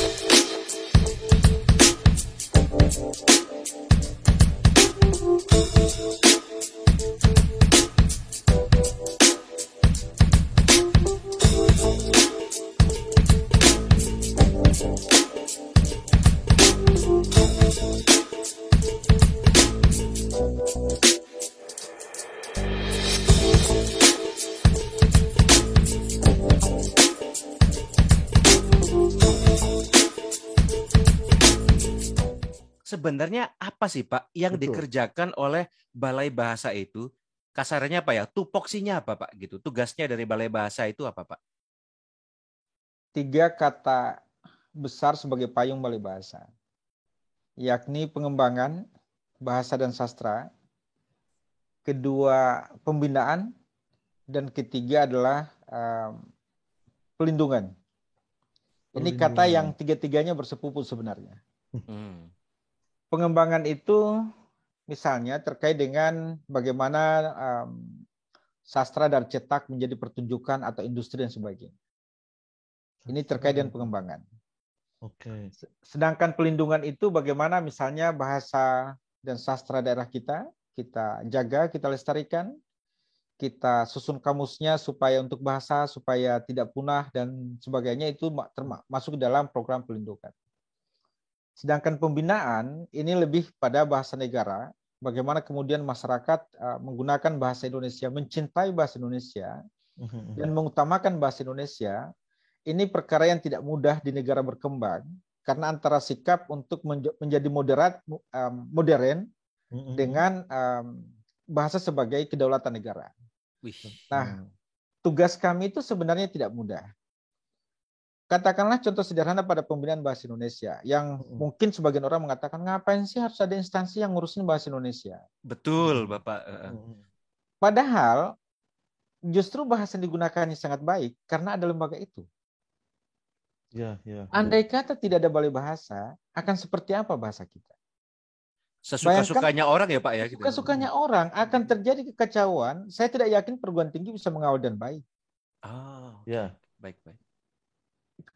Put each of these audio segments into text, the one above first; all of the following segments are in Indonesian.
Thank you. Sebenarnya apa sih Pak yang Betul. dikerjakan oleh Balai Bahasa itu? Kasarnya apa ya? Tupoksinya apa Pak gitu? Tugasnya dari Balai Bahasa itu apa Pak? tiga kata besar sebagai payung balai bahasa, yakni pengembangan bahasa dan sastra, kedua pembinaan, dan ketiga adalah um, pelindungan. Ini kata yang tiga-tiganya bersepupu sebenarnya. Hmm. Pengembangan itu misalnya terkait dengan bagaimana um, sastra dan cetak menjadi pertunjukan atau industri dan sebagainya. Ini terkait dengan pengembangan. Oke. Sedangkan pelindungan itu bagaimana misalnya bahasa dan sastra daerah kita, kita jaga, kita lestarikan, kita susun kamusnya supaya untuk bahasa, supaya tidak punah dan sebagainya itu ma- terma- masuk dalam program pelindungan. Sedangkan pembinaan ini lebih pada bahasa negara, bagaimana kemudian masyarakat uh, menggunakan bahasa Indonesia, mencintai bahasa Indonesia, Mhm. dan mengutamakan bahasa Indonesia, ini perkara yang tidak mudah di negara berkembang karena antara sikap untuk menj- menjadi moderat modern Mhm. dengan bahasa sebagai kedaulatan negara. Nah, tugas kami itu sebenarnya tidak mudah. Katakanlah contoh sederhana pada pembinaan bahasa Indonesia yang mungkin sebagian orang mengatakan ngapain sih harus ada instansi yang ngurusin bahasa Indonesia. Betul Bapak. Padahal justru bahasa yang digunakannya sangat baik karena ada lembaga itu. Ya, ya. Andai kata tidak ada balai bahasa, akan seperti apa bahasa kita? Sesuka-sukanya orang ya Pak ya. gitu. Suka-sukanya orang akan terjadi kekacauan. Saya tidak yakin perguruan tinggi bisa mengawal dan baik. Ah, oke. Ya. baik baik.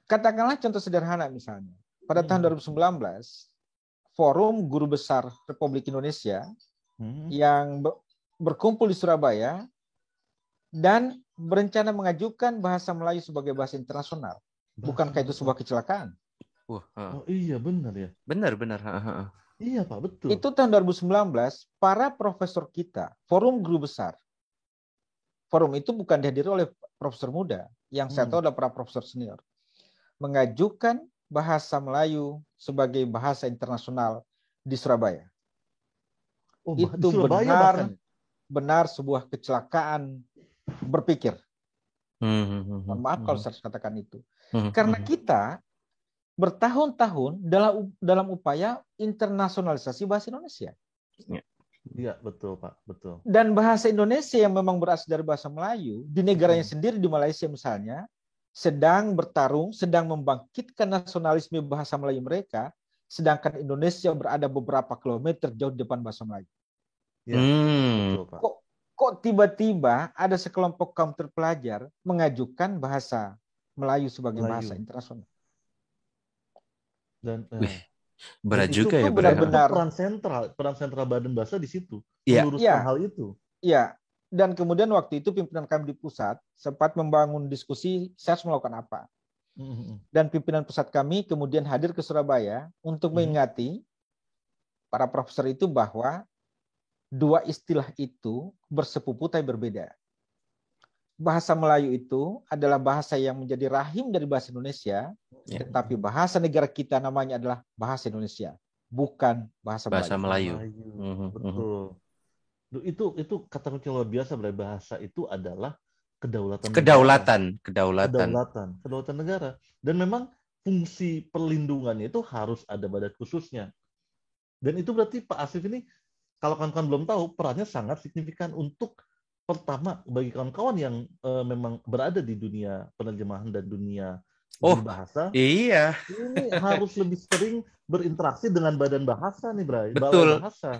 Katakanlah contoh sederhana misalnya. Pada Hmm. tahun 2019, Forum Guru Besar Republik Indonesia Mhm. yang be- berkumpul di Surabaya dan berencana mengajukan bahasa Melayu sebagai bahasa internasional. Bukankah itu sebuah kecelakaan? Wah. Oh iya benar ya. benar benar. Ha, ha, ha. Iya Pak, betul. Itu tahun 2019, para profesor kita, forum guru besar. Forum itu bukan dihadiri oleh profesor muda, yang saya Hmm. tahu adalah para profesor senior. Mengajukan bahasa Melayu sebagai bahasa internasional di Surabaya. Oh, di itu Surabaya benar. bahkan. Benar sebuah kecelakaan berpikir. Hmm, hmm, hmm, Mohon maaf kalau saya harus katakan itu. hmm, Karena hmm. kita bertahun-tahun dalam dalam upaya internasionalisasi bahasa Indonesia. Iya, betul Pak, betul. dan bahasa Indonesia yang memang berasal dari bahasa Melayu di negaranya Hmm. sendiri di Malaysia misalnya sedang bertarung, sedang membangkitkan nasionalisme bahasa Melayu mereka, sedangkan Indonesia berada beberapa kilometer jauh di depan bahasa Melayu. Ya, Hmm. Betul Pak. Kok kok tiba-tiba ada sekelompok kaum terpelajar mengajukan bahasa Melayu sebagai Melayu. bahasa internasional? Dan eh, Wih, Berat dan itu juga ya berat. benar-benar- peran sentral, peran sentral Badan Bahasa di situ. Iya. Meluruskan Iya. hal itu. Iya. Dan kemudian waktu itu pimpinan kami di pusat sempat membangun diskusi saya harus melakukan apa. Mhm. dan pimpinan pusat kami kemudian hadir ke Surabaya untuk Hmm. mengingati para profesor itu bahwa dua istilah itu bersepupu tapi berbeda. Bahasa Melayu itu adalah bahasa yang menjadi rahim dari bahasa Indonesia, Ya. tetapi bahasa negara kita namanya adalah bahasa Indonesia, bukan bahasa, Bahasa Melayu. Melayu. Melayu. Mhm, mhm. Betul. Itu itu kata kunci luar biasa dari bahasa itu adalah kedaulatan. negara. Kedaulatan, kedaulatan. Kedaulatan, kedaulatan negara. Dan memang fungsi perlindungannya itu harus ada badan khususnya. Dan itu berarti Pak Asif ini kalau kawan-kawan belum tahu perannya sangat signifikan untuk pertama bagi kawan-kawan yang eh, memang berada di dunia penerjemahan dan dunia Oh, bahasa Iya, ini harus lebih sering berinteraksi dengan badan bahasa nih, Bray. Balai Betul. Bahasa.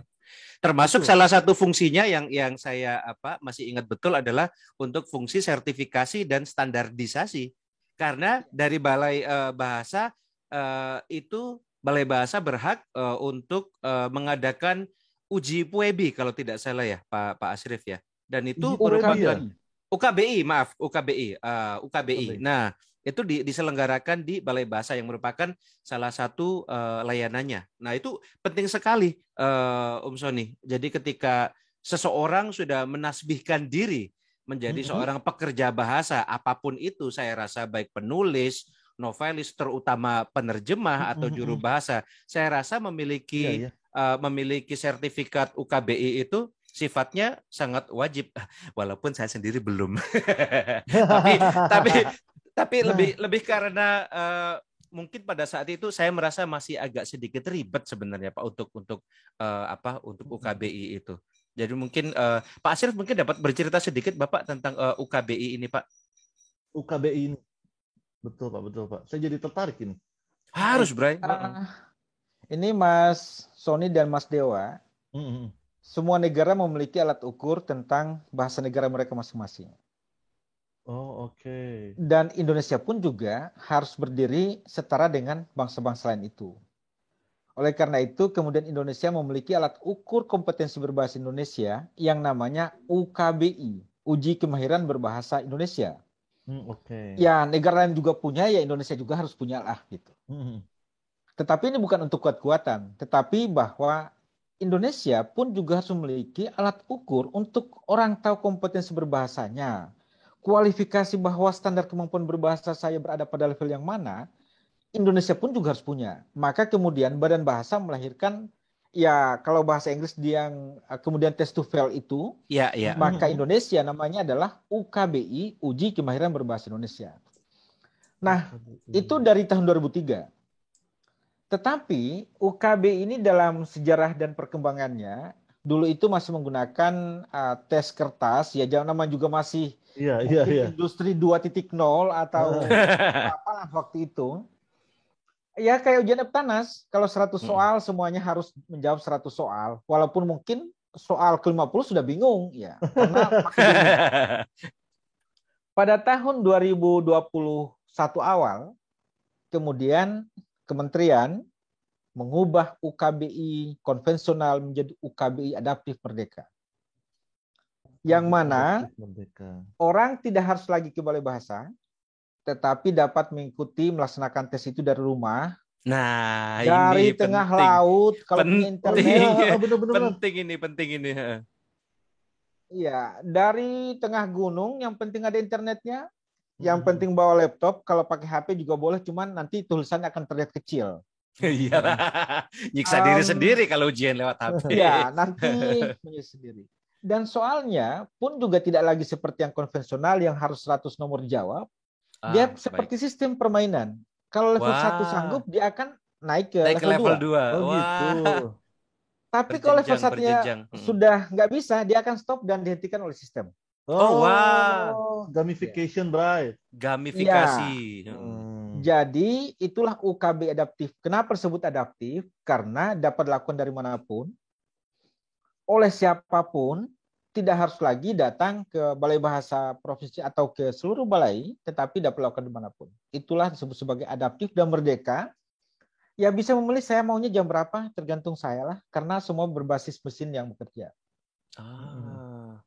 termasuk Betul. salah satu fungsinya yang yang saya apa masih ingat betul adalah untuk fungsi sertifikasi dan standarisasi. Karena dari Balai eh, Bahasa eh, itu Balai Bahasa berhak eh, untuk mengadakan uji PUEBI kalau tidak salah ya Pak Pak Asrif ya. Dan itu Uji PUEBI merupakan ya? UKBI, maaf, UKBI, eh, UKBI. UKBI. Nah, itu di- diselenggarakan di Balai Bahasa yang merupakan salah satu eh, layanannya. Nah, itu penting sekali, eh, Om Sony. Jadi ketika seseorang sudah menasbihkan diri menjadi seorang pekerja bahasa, apa pun itu, saya rasa baik penulis, novelis, terutama penerjemah atau juru bahasa, saya rasa memiliki Iya, iya. eh, memiliki sertifikat UKBI itu sifatnya sangat wajib walaupun saya sendiri belum tapi tapi tapi lebih lebih karena eh, mungkin pada saat itu saya merasa masih agak sedikit ribet sebenarnya Pak untuk untuk eh, apa untuk UKBI itu jadi mungkin eh, Pak Asir mungkin dapat bercerita sedikit Bapak tentang eh, UKBI ini Pak UKBI ini. Betul Pak, betul Pak. Saya jadi tertarik ini. harus Bray Ah, ini Mas Sony dan Mas Dewa, Mhm. semua negara memiliki alat ukur tentang bahasa negara mereka masing-masing. Oke. Dan Indonesia pun juga harus berdiri setara dengan bangsa-bangsa lain itu. Oleh karena itu, kemudian Indonesia memiliki alat ukur kompetensi berbahasa Indonesia yang namanya UKBI, Uji Kemahiran Berbahasa Indonesia. Hmm, oke. Ya, negara lain juga punya, ya Indonesia juga harus punya lah gitu. Mhm. Tetapi ini bukan untuk kuat-kuatan, tetapi bahwa Indonesia pun juga harus memiliki alat ukur untuk orang tahu kompetensi berbahasanya. Kualifikasi bahwa standar kemampuan berbahasa saya berada pada level yang mana, Indonesia pun juga harus punya. Maka kemudian Badan Bahasa melahirkan ya kalau bahasa Inggris dia yang eh, kemudian test to fail itu, ya ya maka. Indonesia namanya adalah UKBI, Uji Kemahiran Berbahasa Indonesia. Nah, itu dari tahun 2003. Tetapi UKB ini dalam sejarah dan perkembangannya dulu itu masih menggunakan uh, tes kertas ya jangan nama juga masih Iya, iya, iya. industri 2.0 atau apalah waktu itu. Ya kayak ujian Eptanas, kalau 100 Hmm. soal semuanya harus menjawab 100 soal walaupun mungkin soal ke-50 sudah bingung ya karena pada tahun 2021 awal, kemudian kementerian mengubah UKBI konvensional menjadi UKBI adaptif merdeka. Yang mana Merdeka. orang tidak harus lagi ke balai bahasa, tetapi dapat mengikuti melaksanakan tes itu dari rumah, nah dari ini tengah penting. laut, kalau Penting. internet, Iya, Ah, bener, bener, penting ini penting ini. Iya, dari tengah gunung, yang penting ada internetnya, yang Mhm. penting bawa laptop, kalau pakai HP juga boleh, cuman nanti tulisannya akan terlihat kecil. Iya, nyiksa diri Um, sendiri kalau ujian lewat HP. Ya, nanti sendiri. Dan soalnya pun juga tidak lagi seperti yang konvensional yang harus 100 nomor jawab. Ah, Dia baik. seperti sistem permainan. Kalau level Wah. 1 sanggup, dia akan naik ke naik ke level, level 2. 2. Oh gitu. Tapi kalau level Berjenjang, 1-nya berjenjang. Hmm. sudah nggak bisa, dia akan stop dan dihentikan oleh sistem. Oh, wow. Gamification, Bray. Gamifikasi. Heeh. Hmm. Jadi itulah UKB adaptif. Kenapa disebut adaptif? Karena dapat dilakukan dari mana pun, oleh siapa pun, tidak harus lagi datang ke balai bahasa provinsi atau ke seluruh balai, tetapi dapat dilakukan di mana pun. Itulah disebut sebagai adaptif dan merdeka. Ya bisa memilih saya maunya jam berapa, tergantung saya lah. Karena semua berbasis mesin yang bekerja. Ah.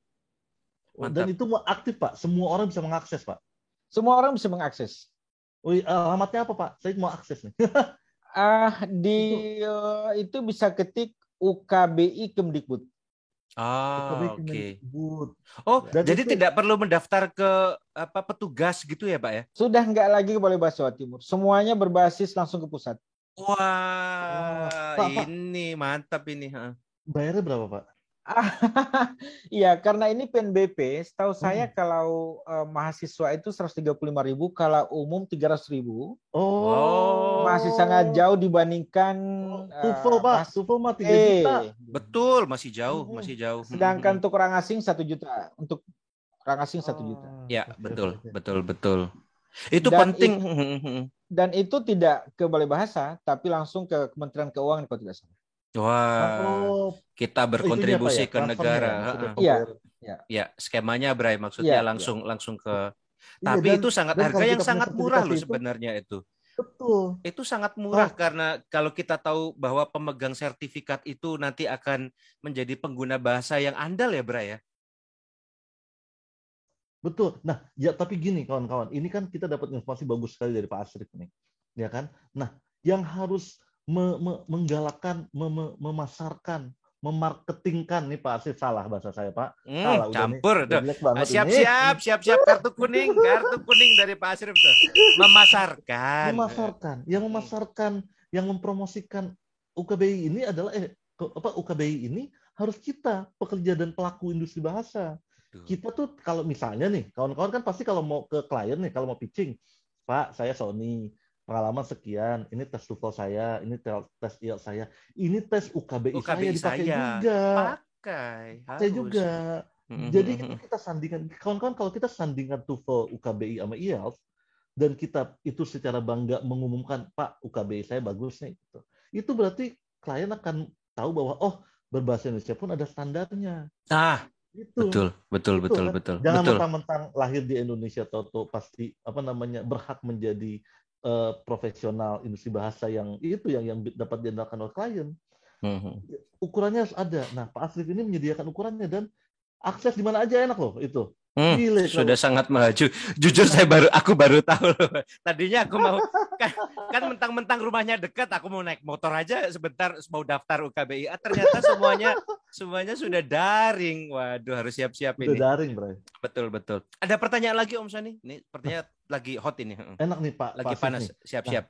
Oh, Dan Mantap. itu mau aktif, Pak. Semua orang bisa mengakses, Pak. Semua orang bisa mengakses. Iya, alamatnya apa, Pak? Saya mau akses nih. Ah di eh, itu bisa ketik UKBI Kemdikbud. Ah, oke. Kemendikbud. Oh, Dan jadi itu- tidak perlu mendaftar ke apa petugas gitu ya, Pak ya? Sudah nggak lagi ke Balai Bahasa Jawa Timur. Semuanya berbasis langsung ke pusat. Wah, Pak. ini mantap ini. heeh. Bayarnya berapa, Pak? Iya, karena ini PNBP, setahu saya Hmm. kalau eh, mahasiswa itu 135.000, kalau umum 300.000, Oh. masih sangat jauh dibandingkan eh, TOEFL, Pak. mas- TOEFL mah 3 eh, juta. Betul, masih jauh, Mm-mm. masih jauh. Sedangkan Mm-mm. untuk orang asing satu juta, untuk orang asing satu juta. Ah, ya, betul, betul, betul. Itu Dan penting. Dan itu tidak ke Balai Bahasa, tapi langsung ke Kementerian Keuangan kalau tidak salah. Wah, Oh, kita berkontribusi Pak, ke ya? Transfernya negara. ya. Iya. pembayaran. Ya, skemanya Bray maksudnya Iya, langsung langsung ke Iya, Tapi dan- itu sangat harga yang sangat murah loh sebenarnya itu. Betul. Itu sangat murah Oh. karena kalau kita tahu bahwa pemegang sertifikat itu nanti akan menjadi pengguna bahasa yang andal ya, Bra ya. Betul. Nah, ya tapi gini kawan-kawan, ini kan kita dapat informasi bagus sekali dari Pak Asrif nih, ya kan? Nah, yang harus me- me- menggalakkan, me- me- memasarkan, memarketingkan nih Pak Asrif salah bahasa saya Pak. Hmm, Salah udah nih. campur Udah tuh. jelek banget Ah, siap ini. siap siap siap kartu kuning kartu kuning dari Pak Asrif tuh memasarkan Memasarkan, yang memasarkan, yang mempromosikan UKBI ini adalah eh apa UKBI ini harus kita pekerja dan pelaku industri bahasa. Kita tuh kalau misalnya nih, kawan-kawan kan pasti kalau mau ke klien nih, kalau mau pitching, Pak, saya Sony, pengalaman sekian, ini tes TOEFL saya, ini tes IELTS saya, ini tes UKBI, UKBI saya dipakai saya. juga, pakai saya harus. juga. Hmm, Jadi itu kita sandingkan, kawan-kawan kalau kita sandingkan TOEFL, UKBI sama IELTS, dan kita itu secara bangga mengumumkan, Pak, UKBI saya bagus nih, gitu. itu berarti klien akan tahu bahwa oh berbahasa Indonesia pun ada standarnya. ah Itu. betul betul Itu betul kan. betul Jangan mentang-mentang lahir di Indonesia atau pasti apa namanya berhak menjadi eh, profesional industri bahasa yang itu yang yang dapat diandalkan oleh klien. Hmm, hmm. Ukurannya harus ada. Nah, Pak Asrif ini menyediakan ukurannya dan akses di mana aja enak loh itu. Hmm, Gile sudah kalau- sangat maju. Jujur saya baru aku baru tahu loh. Tadinya aku mau kan, kan mentang-mentang rumahnya dekat, aku mau naik motor aja sebentar mau daftar UKBI. Ah, ternyata semuanya semuanya sudah daring. Waduh, harus siap-siap ini. daring, Bray. Betul betul. Ada pertanyaan lagi Om Sani? Ini pertanyaan lagi hot ini. Enak nih Pak. Lagi Pak panas. Siap-siap.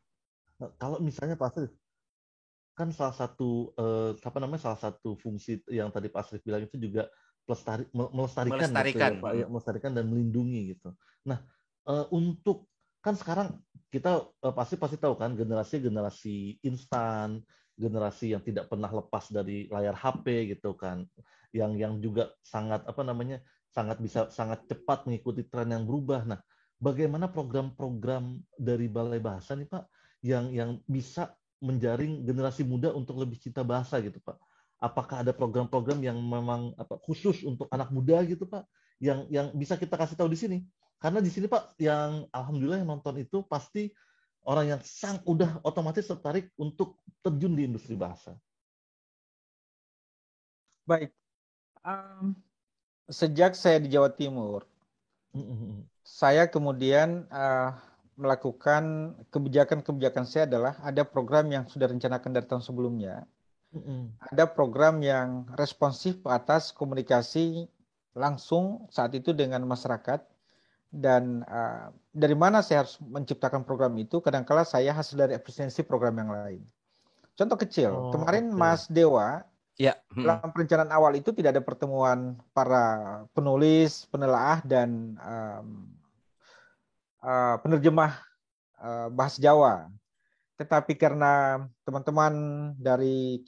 Nah, kalau misalnya Pak Asrif kan salah satu eh, apa namanya salah satu fungsi yang tadi Pak Asrif bilang itu juga pelestari, mel- melestarikan, gitu Melestarikan. ya, Pak, ya, melestarikan dan melindungi gitu. Nah, eh, untuk kan sekarang kita eh, pasti pasti tahu kan generasi generasi instan, generasi yang tidak pernah lepas dari layar HP gitu kan, yang yang juga sangat apa namanya sangat bisa sangat cepat mengikuti tren yang berubah. Nah, bagaimana program-program dari Balai Bahasa nih Pak yang yang bisa menjaring generasi muda untuk lebih cinta bahasa gitu Pak? Apakah ada program-program yang memang apa khusus untuk anak muda gitu Pak? Yang yang bisa kita kasih tahu di sini? Karena di sini Pak yang alhamdulillah yang nonton itu pasti orang yang sang udah otomatis tertarik untuk terjun di industri bahasa. Baik. Em, sejak saya di Jawa Timur, Mm-mm. saya kemudian eh, melakukan kebijakan-kebijakan saya adalah ada program yang sudah rencanakan dari tahun sebelumnya. Mm-mm. Ada program yang responsif atas komunikasi langsung saat itu dengan masyarakat dan eh, dari mana saya harus menciptakan program itu kadangkala saya hasil dari efisiensi program yang lain. Contoh kecil, Oh, kemarin oke. Mas Dewa Ya. hmm. dalam perencanaan awal itu tidak ada pertemuan para penulis, penelaah dan em, eh, penerjemah eh, bahasa Jawa. Tetapi karena teman-teman dari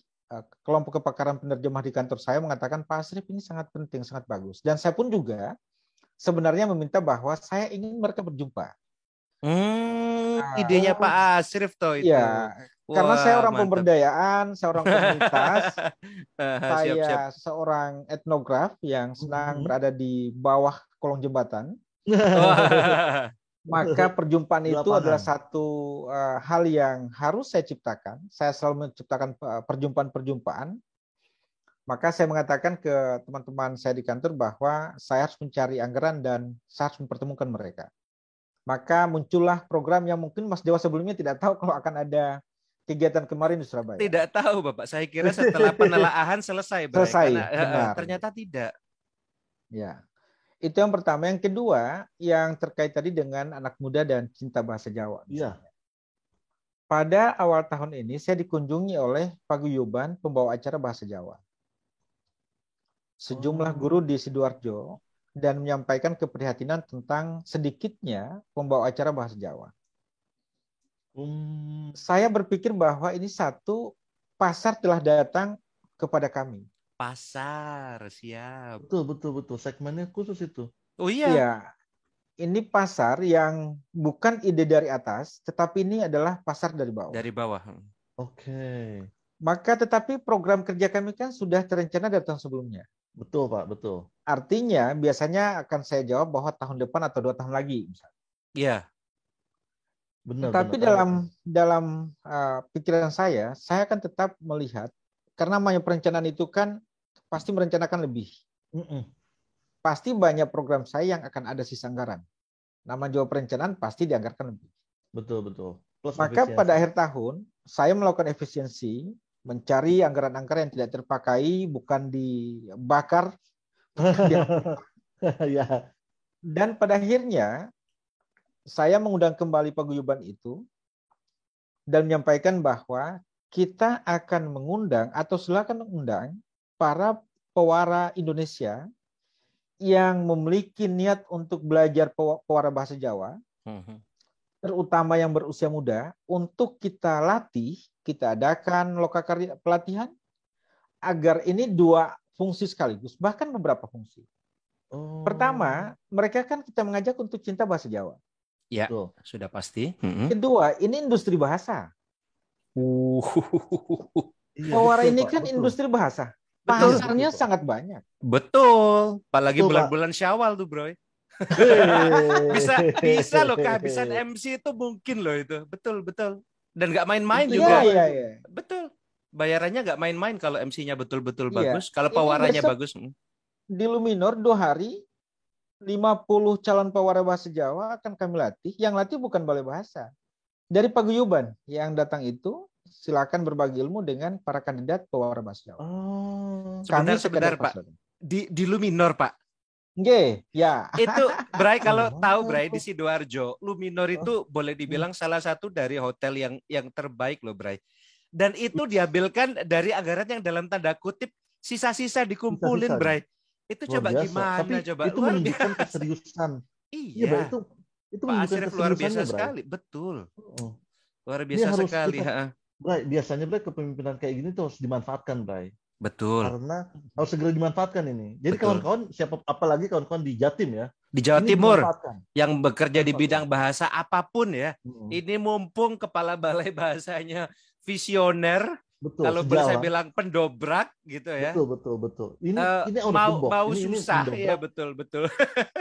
kelompok kepakaran penerjemah di kantor saya mengatakan Pak Asrif ini sangat penting, sangat bagus. Dan saya pun juga sebenarnya meminta bahwa saya ingin mereka berjumpa. Hmm, Ah, idenya. Pak Asrif toh itu. Iya, karena saya Wah, orang mantap. pemberdayaan, saya orang komunitas, siap, saya siap. seorang etnograf yang sedang Mhm. berada di bawah kolong jembatan. Wah. Maka perjumpaan itu lapangan. adalah satu uh, hal yang harus saya ciptakan. Saya selalu menciptakan uh, perjumpaan-perjumpaan. Maka saya mengatakan ke teman-teman saya di kantor bahwa saya harus mencari anggaran dan saya harus mempertemukan mereka. Maka muncullah program yang mungkin Mas Dewa sebelumnya tidak tahu kalau akan ada kegiatan kemarin di Surabaya. Tidak tahu Bapak. Saya kira setelah penelaahan selesai. Bray. Selesai, Karena, eh, eh, benar. ternyata tidak. Ya. Itu yang pertama. Yang kedua, yang terkait tadi dengan anak muda dan cinta bahasa Jawa. Iya. Pada awal tahun ini saya dikunjungi oleh paguyuban pembawa acara bahasa Jawa. Sejumlah guru di Sidoarjo dan menyampaikan keprihatinan tentang sedikitnya pembawa acara bahasa Jawa. Hmm, Saya berpikir bahwa ini satu pasar telah datang kepada kami. Pasar, siap. betul betul betul segmennya khusus itu. Oh iya. Iya. Ini pasar yang bukan ide dari atas, tetapi ini adalah pasar dari bawah. Dari bawah. Oke. Maka tetapi program kerja kami kan sudah terencana dari tahun sebelumnya. Betul Pak, betul. Artinya biasanya akan saya jawab bahwa tahun depan atau dua tahun lagi. misalnya. Iya. Benar. Tapi benar. dalam dalam uh, pikiran saya, saya akan tetap melihat karena namanya perencanaan itu kan pasti merencanakan lebih. Mm-mm. Pasti banyak program saya yang akan ada sisa anggaran. Nama jual perencanaan pasti dianggarkan lebih. Betul betul. Plus Maka efisiensi. pada akhir tahun saya melakukan efisiensi, mencari anggaran-anggaran yang tidak terpakai, bukan dibakar, ya. dan pada akhirnya saya mengundang kembali paguyuban itu dan menyampaikan bahwa kita akan mengundang atau silakan mengundang para pewara Indonesia yang memiliki niat untuk belajar pewa- pewara bahasa Jawa Mhm. Terutama yang berusia muda, untuk kita latih, kita adakan lokakarya pelatihan agar ini dua fungsi sekaligus, bahkan beberapa fungsi. Oh. Pertama, mereka kan kita mengajak untuk cinta bahasa Jawa. Ya, Betul. sudah pasti. Mhm. Kedua, ini industri bahasa. Uh. Iya, ini kan betul. industri bahasa. Pasarnya Betul, sangat banyak. Betul. Apalagi bulan-bulan Syawal tuh, Bro. Bisa bisa loh kehabisan MC itu mungkin loh itu. Betul, betul. Dan nggak main-main Itu juga. Iya, iya, iya. Betul. Bayarannya nggak main-main kalau MC-nya betul-betul Iya. bagus. Kalau besok- bagus. mm. Di Luminor dua hari 50 calon pewara bahasa Jawa akan kami latih. Yang latih bukan balai bahasa. Dari paguyuban yang datang itu silakan berbagi ilmu dengan para kandidat pewara bahasa Jawa. Oh. Sebentar, Kami sebentar, Pak. Di di Luminor, Pak. Nggih, ya. Itu Bray kalau tahu Bray di Sidoarjo, Luminor itu boleh dibilang salah satu dari hotel yang yang terbaik loh Bray. Dan itu diambilkan dari anggaran yang dalam tanda kutip sisa-sisa dikumpulin Sisa-sisa. Bray. Itu Luar coba biasa. gimana Tapi coba itu luar menunjukkan biasa. keseriusan. Iya, Iya. Bray, itu itu Pak luar biasa Bray. sekali, betul. Oh. Luar biasa sekali. kita-. Bray, biasanya Bray kepemimpinan kayak gini tuh harus dimanfaatkan, Bray. Betul. Karena harus segera dimanfaatkan ini. Jadi kawan-kawan siapa apalagi kawan-kawan di Jatim ya. Di Jawa ini Timur yang bekerja di bidang bahasa apa pun ya. Mm-mm. Ini mumpung kepala balai bahasanya visioner, Betul. kalau boleh saya bilang pendobrak gitu ya. Betul, betul, betul. Ini Eh, ini mau mau Ini- ini susah mendobrak. ya betul betul.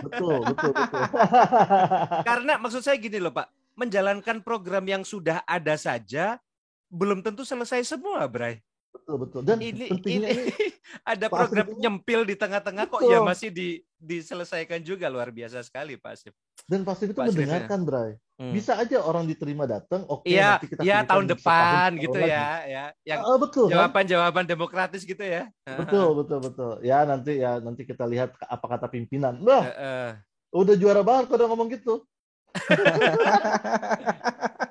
Betul, betul, betul. Karena maksud saya gini loh Pak, menjalankan program yang sudah ada saja belum tentu selesai semua, Bray. Betul, betul. Dan Ini pentingnya ini ini ada Pak program Asif nyempil di tengah-tengah kok Betul. ya masih di diselesaikan juga luar biasa sekali Pak Asif. dan pasti itu Pak Asrif, mendengarkan, Bray. Hmm. Bisa aja orang diterima datang, oke Iya, nanti kita ya tahun depan tahun gitu lagi. ya, ya. Yang Ah, betul, kan? jawaban-jawaban demokratis gitu ya. Betul, betul, betul. Ya nanti ya nanti kita lihat apa kata pimpinan. Wah, Heeh. udah juara banget kalau udah ngomong gitu.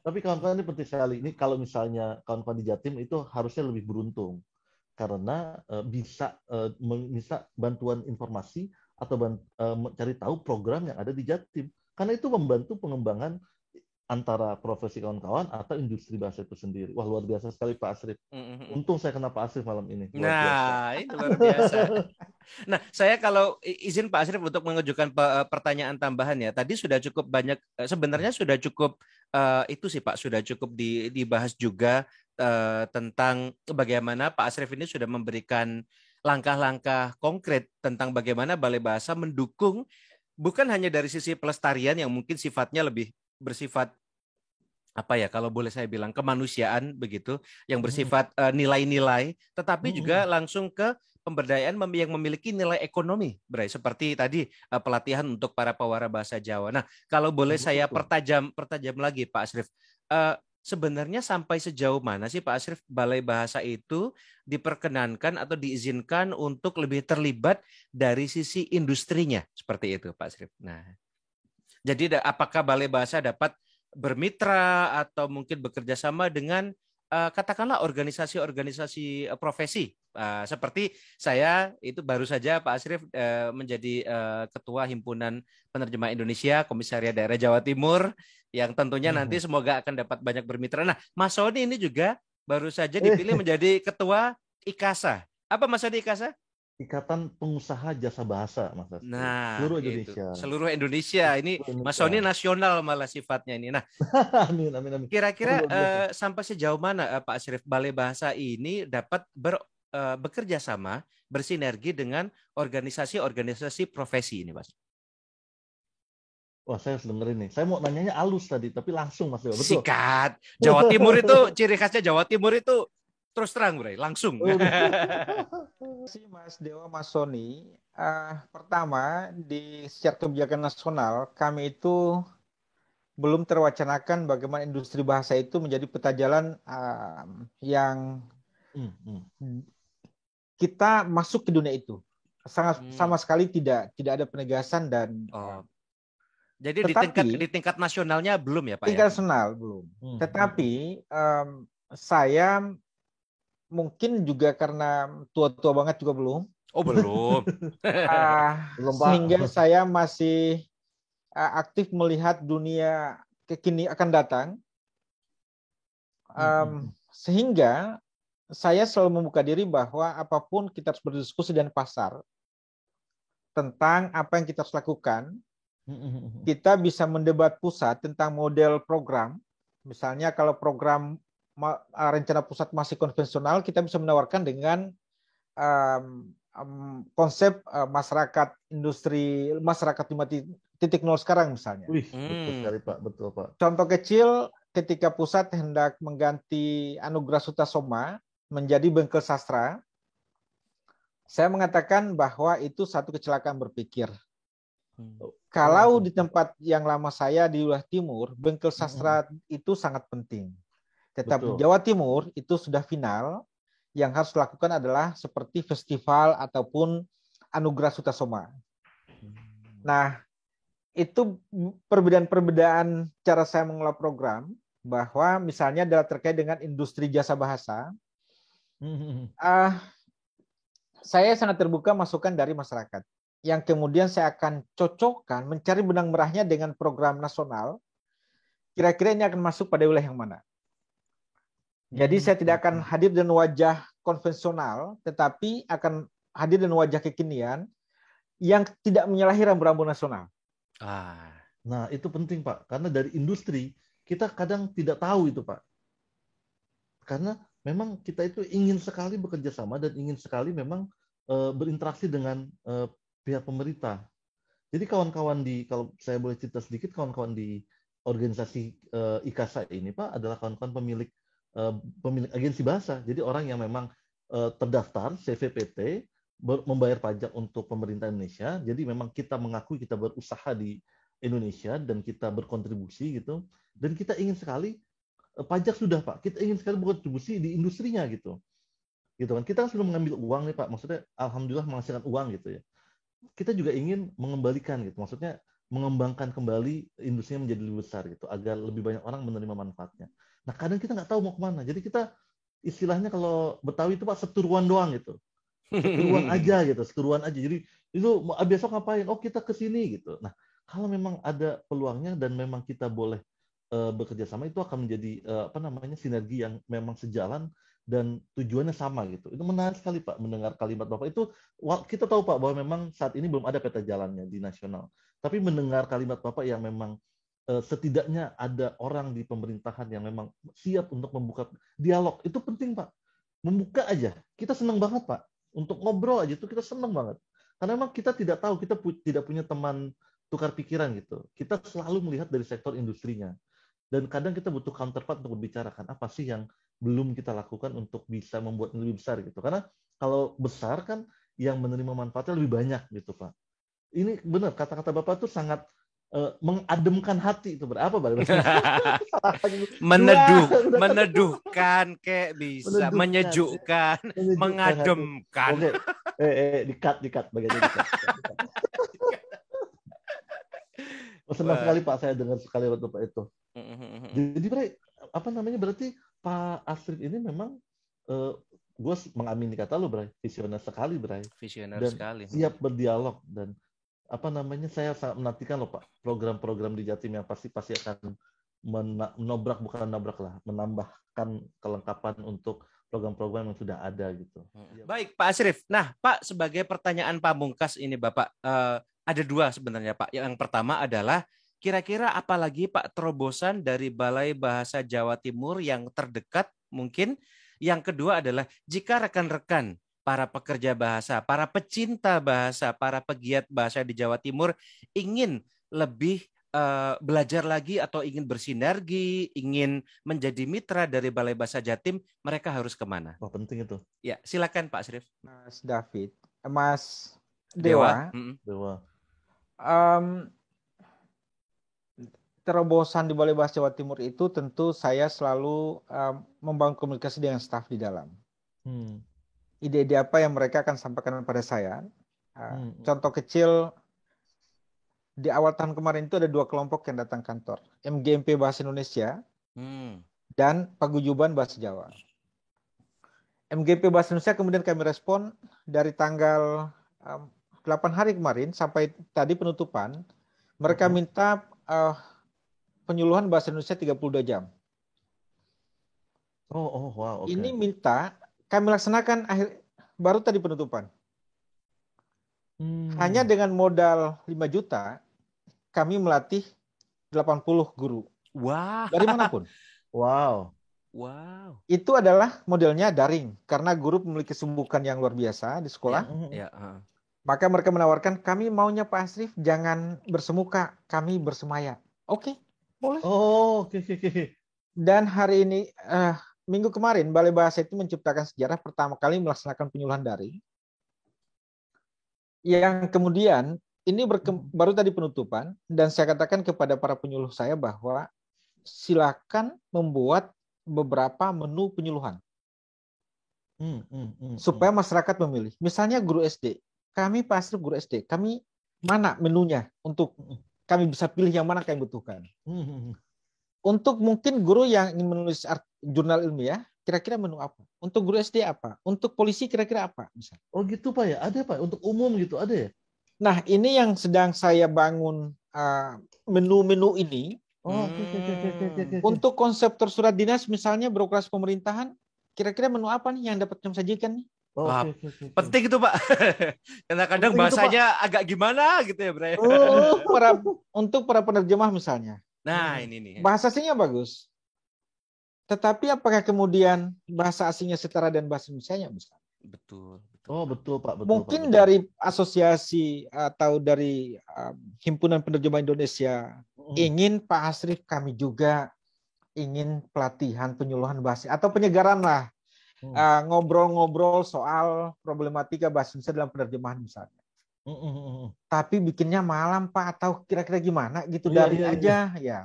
Tapi kawan-kawan ini penting sekali. Ini kalau misalnya kawan-kawan di Jatim itu harusnya lebih beruntung karena eh, bisa eh, bisa bantuan informasi atau ban- eh, mencari tahu program yang ada di Jatim. Karena itu membantu pengembangan antara profesi kawan-kawan atau industri bahasa itu sendiri. Wah luar biasa sekali Pak Asrif. Mm-mm. Untung saya kenal Pak Asrif malam ini. Luar biasa. Nah, ini luar biasa. Nah, saya kalau izin Pak Asrif untuk mengajukan eh, pertanyaan tambahan ya. Tadi sudah cukup banyak eh, sebenarnya sudah cukup eh, itu sih Pak sudah cukup di- dibahas juga tentang bagaimana Pak Asrif ini sudah memberikan langkah-langkah konkret tentang bagaimana Balai Bahasa mendukung bukan hanya dari sisi pelestarian yang mungkin sifatnya lebih bersifat apa ya kalau boleh saya bilang kemanusiaan begitu yang bersifat eh, nilai-nilai tetapi Hmm. juga langsung ke pemberdayaan yang memiliki nilai ekonomi, Bray. Seperti tadi eh, pelatihan untuk para pewara bahasa Jawa. Nah, kalau boleh Betul, saya pertajam pertajam lagi, Pak Asrif. Eh, sebenarnya sampai sejauh mana sih Pak Asrif Balai Bahasa itu diperkenankan atau diizinkan untuk lebih terlibat dari sisi industrinya seperti itu, Pak Asrif. Nah, jadi apakah Balai Bahasa dapat bermitra atau mungkin bekerja sama dengan eh, katakanlah organisasi-organisasi profesi Eh, seperti saya itu baru saja Pak Asrif eh, menjadi eh, ketua himpunan penerjemah Indonesia Komisariat Daerah Jawa Timur yang tentunya nanti Mhm. semoga akan dapat banyak bermitra. Nah, Mas Sony ini juga baru saja Eh. dipilih menjadi ketua IKASA. Apa Mas Sony IKASA? Ikatan Pengusaha Jasa Bahasa, Mas Asrif. Nah, seluruh itu. Indonesia. Seluruh Indonesia. Ini Mas. Sony nasional malah sifatnya ini. Nah, amin, amin, amin. Kira-kira eh, sampai sejauh mana eh, Pak Asrif Balai Bahasa ini dapat ber, eh, bekerja sama, bersinergi dengan organisasi-organisasi profesi ini, Mas? Wah, saya harus dengerin nih. Saya mau nanyanya alus tadi, tapi langsung Mas Dewa. Betul. Sikat. Jawa Timur itu ciri khasnya Jawa Timur itu terus terang, Bray, langsung. Oh, Si Mas Dewa Mas Sony, uh, pertama di secara kebijakan nasional kami itu belum terwacanakan bagaimana industri bahasa itu menjadi peta jalan uh, yang Hmm, hmm. Kita masuk ke dunia itu. Sangat Hmm. sama sekali tidak tidak ada penegasan dan Oh. Jadi di Tetapi- tingkat di tingkat nasionalnya belum ya, Pak tingkat ya? nasional belum. Hmm, Tetapi em, saya mungkin juga karena tua-tua banget juga belum, Oh, belum. ah, Belum, sehingga saya masih ah, aktif melihat dunia kekini akan datang. Em, Hmm, sehingga saya selalu membuka diri bahwa apa pun kita harus berdiskusi dengan pasar tentang apa yang kita harus lakukan. hmm, hmm, hmm. Kita bisa mendebat pusat tentang model program. Misalnya kalau program uh, rencana pusat masih konvensional, kita bisa menawarkan dengan um, um, konsep uh, masyarakat industri masyarakat 5.0 sekarang misalnya. Wih, betul Hmm. sekali Pak, betul Pak. Contoh kecil ketika pusat hendak mengganti Anugerah Sutasoma menjadi Bengkel Sastra, saya mengatakan bahwa itu satu kecelakaan berpikir. Kalau di tempat yang lama saya di wilayah timur, Bengkel Sastra itu sangat penting. Tetapi Betul. Jawa Timur itu sudah final, yang harus dilakukan adalah seperti festival ataupun Anugerah Sutasoma. Nah, itu perbedaan-perbedaan cara saya mengelola program bahwa misalnya adalah terkait dengan industri jasa bahasa. Ah saya sangat terbuka masukan dari masyarakat yang kemudian saya akan cocokkan mencari benang merahnya dengan program nasional. Kira-kira ini akan masuk pada wilayah yang mana? Jadi Hmm, saya tidak akan hadir dengan wajah konvensional, tetapi akan hadir dengan wajah kekinian yang tidak menyalahi rambu-rambu nasional. Ah. Nah, itu penting, Pak. Karena dari industri, kita kadang tidak tahu itu, Pak. Karena memang kita itu ingin sekali bekerja sama dan ingin sekali memang eh, berinteraksi dengan eh, pihak pemerintah. Jadi kawan-kawan di, kalau saya boleh cerita sedikit, kawan-kawan di organisasi eh, IKASA ini, Pak, adalah kawan-kawan pemilik eh, pemilik agensi bahasa. Jadi orang yang memang eh, terdaftar CVPT, membayar pajak untuk pemerintah Indonesia. Jadi memang kita mengakui kita berusaha di Indonesia dan kita berkontribusi gitu. Dan kita ingin sekali pajak sudah Pak, kita ingin sekali berkontribusi di industrinya gitu. Gitu kan. Kita kan sudah mengambil uang nih Pak, maksudnya alhamdulillah menghasilkan uang gitu ya. Kita juga ingin mengembalikan gitu. Maksudnya mengembangkan kembali industrinya menjadi lebih besar gitu agar lebih banyak orang menerima manfaatnya. Nah, kadang kita nggak tahu mau ke mana. Jadi kita istilahnya kalau Betawi itu Pak seturuan doang gitu seturuan aja gitu, seturuan aja. Jadi itu ah, besok ngapain? Oh kita ke sini gitu. Nah kalau memang ada peluangnya dan memang kita boleh eh, bekerja sama itu akan menjadi eh, apa namanya sinergi yang memang sejalan dan tujuannya sama gitu. Itu menarik sekali Pak mendengar kalimat Bapak itu. Kita tahu Pak bahwa memang saat ini belum ada peta jalannya di nasional. Tapi mendengar kalimat Bapak yang memang eh, setidaknya ada orang di pemerintahan yang memang siap untuk membuka dialog itu penting Pak. Membuka aja. Kita senang banget Pak untuk ngobrol aja itu kita seneng banget karena memang kita tidak tahu kita pu- tidak punya teman tukar pikiran gitu kita selalu melihat dari sektor industrinya dan kadang kita butuh counterpart untuk berbicara kan apa sih yang belum kita lakukan untuk bisa membuat lebih besar gitu karena kalau besar kan yang menerima manfaatnya lebih banyak gitu pak ini benar kata-kata bapak tuh sangat eh, mengademkan hati itu berapa Pak? meneduh, Wah, meneduhkan kayak bisa, Meneduhkan. menyejukkan, Menyejukkan mengademkan. Oke, eh, eh, dikat, dikat, bagiannya dikat. dikat. Oh, senang Wah. sekali Pak saya dengar sekali waktu Pak itu. Jadi Bray, apa namanya berarti Pak Asrif ini memang eh, gue mengamini kata lu Bray, visioner sekali Bray, Visioner Dan sekali. siap berdialog dan apa namanya saya sangat menantikan loh Pak program-program di Jatim yang pasti pasti akan menobrak bukan menabrak lah, menambahkan kelengkapan untuk program-program yang sudah ada gitu. Baik, Pak Asrif. Nah, Pak, sebagai pertanyaan pamungkas ini, Bapak, eh, ada dua sebenarnya, Pak. Yang pertama adalah kira-kira apalagi Pak terobosan dari Balai Bahasa Jawa Timur yang terdekat mungkin. Yang kedua adalah jika rekan-rekan para pekerja bahasa, para pecinta bahasa, para pegiat bahasa di Jawa Timur ingin lebih eh, belajar lagi atau ingin bersinergi, ingin menjadi mitra dari Balai Bahasa Jatim, mereka harus ke mana? Wah penting itu. Ya, silakan Pak Srif. Mas David, Mas Dewa, Mm-mm. Dewa. Em, terobosan di Balai Bahasa Jawa Timur itu tentu saya selalu em, membangun komunikasi dengan staf di dalam. Hmm. Ide-ide apa yang mereka akan sampaikan kepada saya. Eh, Hmm. Contoh kecil di awal tahun kemarin itu ada dua kelompok yang datang kantor, MGMP Bahasa Indonesia Hmm. dan Paguyuban Bahasa Jawa. MGP Bahasa Indonesia kemudian kami respon dari tanggal em, 8 hari kemarin sampai tadi penutupan, mereka Mhm. minta eh, penyuluhan bahasa Indonesia 32 jam. Oh, oh, wow. oke. Ini minta kami laksanakan akhir baru tadi penutupan. Hmm. Hanya dengan modal 5 juta kami melatih 80 guru Wah, dari mana pun. Wow. wow. Itu adalah modelnya daring karena guru memiliki kesibukan yang luar biasa di sekolah. Hmm. Ya, heeh. Maka mereka menawarkan kami maunya Pak Asrif jangan bersemuka, kami bersemaya. Oke, boleh. Oh, oke, oke, oke. Dan hari ini eh, minggu kemarin Balai Bahasa itu menciptakan sejarah pertama kali melaksanakan penyuluhan daring. Yang kemudian ini berkem- baru tadi penutupan dan saya katakan kepada para penyuluh saya bahwa silakan membuat beberapa menu penyuluhan Hmm, hmm, hmm, supaya masyarakat memilih. Misalnya guru SD, kami Pak Asrif guru SD, kami mana menunya untuk kami bisa pilih yang mana kami butuhkan. Untuk mungkin guru yang ingin menulis art- jurnal ilmiah, kira-kira menu apa? Untuk guru SD apa? Untuk polisi kira-kira apa? Misalnya. Oh gitu Pak ya? Ada Pak? Untuk umum gitu ada ya? Nah, ini yang sedang saya bangun uh, menu-menu ini Oh, untuk konsep tersurat dinas misalnya birokrasi pemerintahan, kira-kira menu apa nih yang dapat kami sajikan nih? Oh, Wah, oke, oke, oke. Penting itu, Pak. Karena kadang Penting itu, bahasanya agak gimana gitu ya, Bray. Untuk para untuk para penerjemah misalnya, Nah, ini nih. bahasa asingnya bagus. Tetapi apakah kemudian bahasa asingnya setara dan bahasa Indonesia misalnya? Betul, betul. Oh, betul Pak, betul. Mungkin Pak, betul. dari asosiasi atau dari um, himpunan penerjemah Indonesia Hmm, ingin Pak Asrif kami juga ingin pelatihan penyuluhan bahasa atau penyegaran lah hmm, uh, ngobrol-ngobrol soal problematika bahasa Indonesia dalam penerjemahan misalnya. hmm, hmm, hmm. Tapi bikinnya malam Pak atau kira-kira gimana gitu Iya, dari iya, aja ya.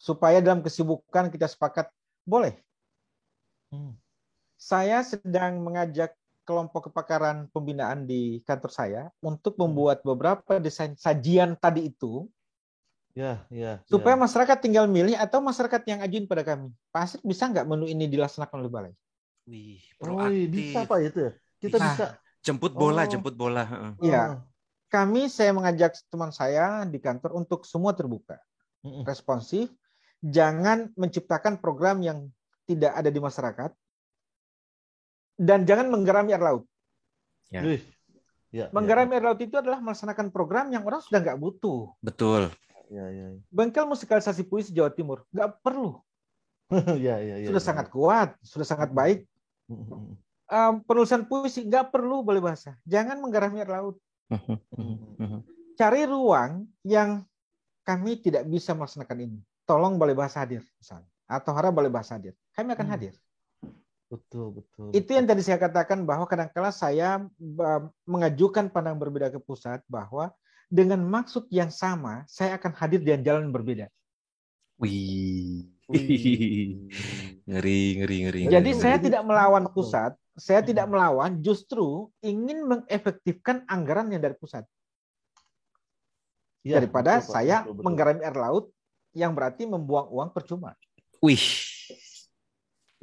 Supaya dalam kesibukan kita sepakat boleh. Hmm. Saya sedang mengajak kelompok kepakaran pembinaan di kantor saya untuk membuat beberapa desain sajian tadi itu Ya, ya. supaya ya. masyarakat tinggal milih atau masyarakat yang ajuin pada kami. Pak Asif bisa nggak menu ini dilaksanakan oleh balai? Wih, Oh, proaktif. iya, bisa Pak itu ya? Kita Nah, bisa. Jemput bola, Oh. jemput bola. heeh. Iya. Oh. Kami saya mengajak teman saya di kantor untuk semua terbuka, responsif, jangan menciptakan program yang tidak ada di masyarakat dan jangan menggerami air laut. Ya. Wih. Ya, Menggerami air laut itu adalah melaksanakan program yang orang sudah nggak butuh. Betul. Ya, ya, ya. Bengkel musikalisasi puisi Jawa Timur nggak perlu, ya, ya, ya, sudah ya. sangat kuat, sudah sangat baik. Em, penulisan puisi nggak perlu boleh bahasa. Jangan menggerami air laut. Cari ruang yang kami tidak bisa melaksanakan ini. Tolong balai bahasa hadir, misalnya. Atau harap balai bahasa hadir. Kami akan Hmm. hadir. Betul, betul. Itu betul. yang tadi saya katakan bahwa kadang-kala saya ba- mengajukan pandang berbeda ke pusat bahwa dengan maksud yang sama, saya akan hadir di jalan berbeda. Wih. Ngeri, ngeri, ngeri. Jadi ngeri. saya tidak melawan pusat, saya Hmm. tidak melawan, justru ingin mengefektifkan anggaran yang dari pusat. Ya, daripada betul, saya Betul, betul. menggarami air laut yang berarti membuang uang percuma. Wih.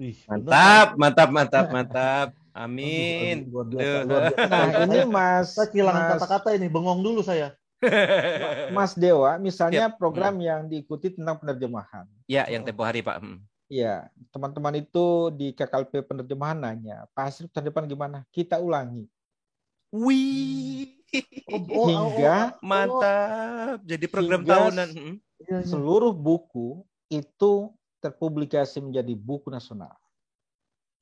Wih, Mantap, mantap, mantap, mantap. Amin. Aduh, aduh, luar biasa, Aduh. luar biasa. Nah ini Mas saya kehilangan kata-kata ini, bengong dulu saya. Mas Dewa, misalnya Yap. program yang diikuti tentang penerjemahan. Ya, yang tempo hari, Pak. Hmm. Ya, teman-teman itu di KKLP penerjemahan nanya, Pak depan gimana? Kita ulangi. Wih. Oh, oh, Hingga- oh, oh, Mantap. Jadi program Hingga tahunan. Hmm. iya, iya. Seluruh buku itu terpublikasi menjadi buku nasional.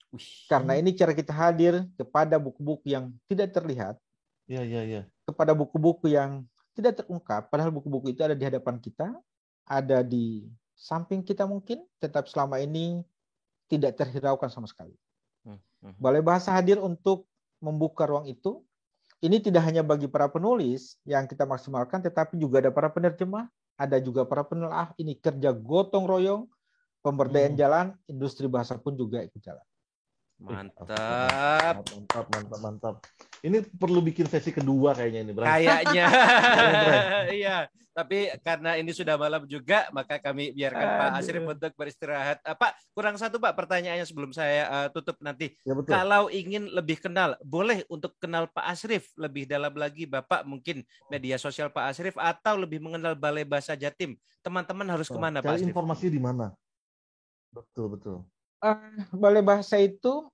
Wih. Karena ini cara kita hadir kepada buku-buku yang tidak terlihat, Iya, iya, iya. kepada buku-buku yang tidak terungkap, padahal buku-buku itu ada di hadapan kita, ada di samping kita mungkin, tetap selama ini tidak terhiraukan sama sekali. Hmm, hmm. Balai Bahasa hadir untuk membuka ruang itu. Ini tidak hanya bagi para penulis yang kita maksimalkan, tetapi juga ada para penerjemah, ada juga para penelaah. Ini kerja gotong royong, pemberdayaan hmm. jalan, industri bahasa pun juga ikut jalan. Mantap. Mantap, mantap, mantap. Ini perlu bikin sesi kedua kayaknya ini, Bro. Kayaknya. Iya, tapi karena ini sudah malam juga, maka kami biarkan Aduh. Pak Asrif untuk beristirahat. Uh, Pak, kurang satu Pak pertanyaannya sebelum saya uh, tutup nanti. Ya, betul. Kalau ingin lebih kenal, boleh untuk kenal Pak Asrif lebih dalam lagi Bapak mungkin media sosial Pak Asrif atau lebih mengenal Balai Bahasa Jatim. Teman-teman harus oh, ke mana Pak Asrif? informasi di mana? Betul, betul uh, balai bahasa itu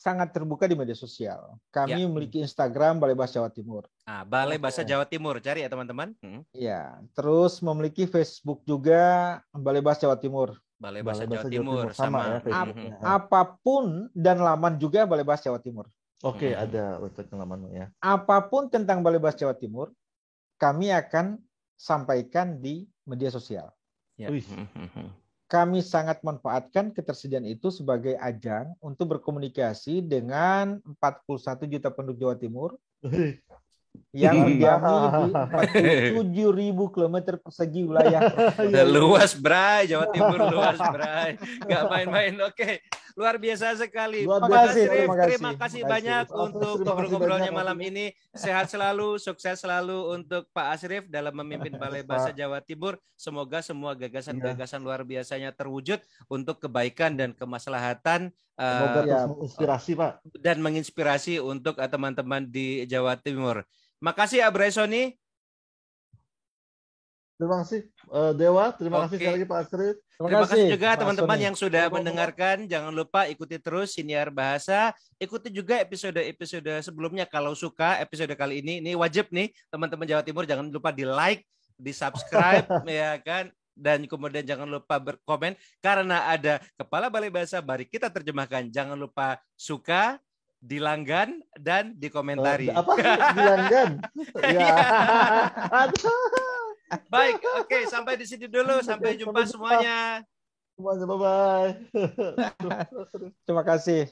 sangat terbuka di media sosial. Kami ya. memiliki Instagram Balai Bahasa Jawa Timur. Ah, Balai Bahasa Jawa Timur, cari ya teman-teman. Hmm. Ya, terus memiliki Facebook juga Balai Bahasa Jawa Timur. Balai Bahasa, Balai Jawa, Jawa Timur, Timur sama, sama ya, ap apa pun dan laman juga Balai Bahasa Jawa Timur. Oke, okay, hmm. ada website laman ya. Apa pun tentang Balai Bahasa Jawa Timur, kami akan sampaikan di media sosial. Ya kami sangat manfaatkan ketersediaan itu sebagai ajang untuk berkomunikasi dengan 41 juta penduduk Jawa Timur yang mendiami di 47 ribu kilometer persegi wilayah. Udah luas, Bray. Jawa Timur luas, Bray. Gak main-main. Oke, luar biasa sekali. Luar biasa. Terima, terima kasih, terima kasih banyak kasih. untuk ngobrol-ngobrolnya malam ini. Sehat selalu, sukses selalu untuk Pak Asrif dalam memimpin Balai Bahasa Jawa Timur. Semoga semua gagasan-gagasan luar biasanya terwujud untuk kebaikan dan kemaslahatan Semoga uh, ya, menginspirasi Pak. Dan menginspirasi untuk uh, teman-teman di Jawa Timur. Makasih Abrai Sony. Terima kasih uh, Dewa, terima Oke. kasih sekali lagi Pak Astrid. Terima, terima kasih juga teman-teman yang sudah mendengarkan. Jangan lupa ikuti terus Siniar Bahasa. Ikuti juga episode-episode sebelumnya kalau suka episode kali ini. Ini wajib nih teman-teman Jawa Timur jangan lupa di like, di subscribe ya kan dan kemudian jangan lupa berkomen karena ada kepala balai bahasa mari kita terjemahkan jangan lupa suka dilanggan dan dikomentari. Uh, apa dilanggan? ya. Baik, oke okay, sampai di sini dulu. Sampai jumpa semuanya. Semuanya bye bye. Terima kasih.